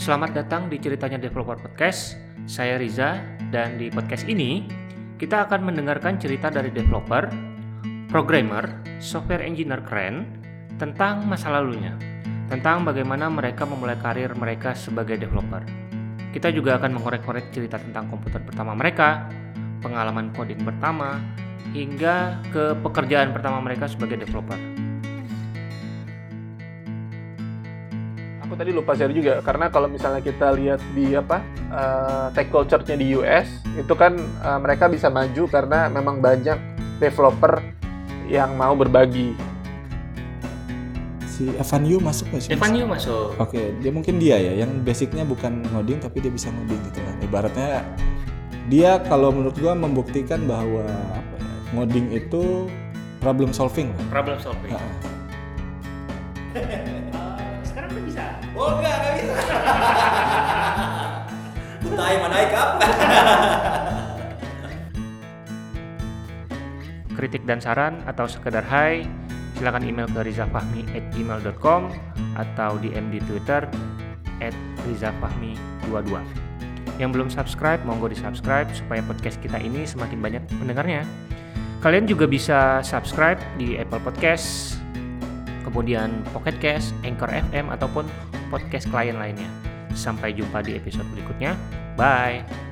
Selamat datang di Ceritanya Developer Podcast. Saya Riza dan di podcast ini kita akan mendengarkan cerita dari developer, programmer, software engineer keren tentang masa lalunya, tentang bagaimana mereka memulai karir mereka sebagai developer. Kita juga akan mengorek-korek cerita tentang komputer pertama mereka, pengalaman coding pertama, hingga ke pekerjaan pertama mereka sebagai developer. Tadi lupa share juga karena kalau misalnya kita lihat di apa uh, tech culture-nya di US itu kan uh, mereka bisa maju karena memang banyak developer yang mau berbagi. Si Evan Yu masuk nggak sih? Evan Yu masuk. Oke, dia mungkin dia ya, yang basicnya bukan ngoding tapi dia bisa ngoding gitu lah. Ibaratnya dia kalau menurut gua membuktikan bahwa apa ya, ngoding itu problem solving lah. Problem solving. Nah, Kritik dan saran atau sekedar hai, silakan email ke rizafahmi@gmail.com atau DM di Twitter @rizafahmi22. Yang belum subscribe, monggo di subscribe supaya podcast kita ini semakin banyak pendengarnya. Kalian juga bisa subscribe di Apple Podcast, kemudian Pocket Cast, Anchor FM, ataupun podcast klien lainnya. Sampai jumpa di episode berikutnya. Bye.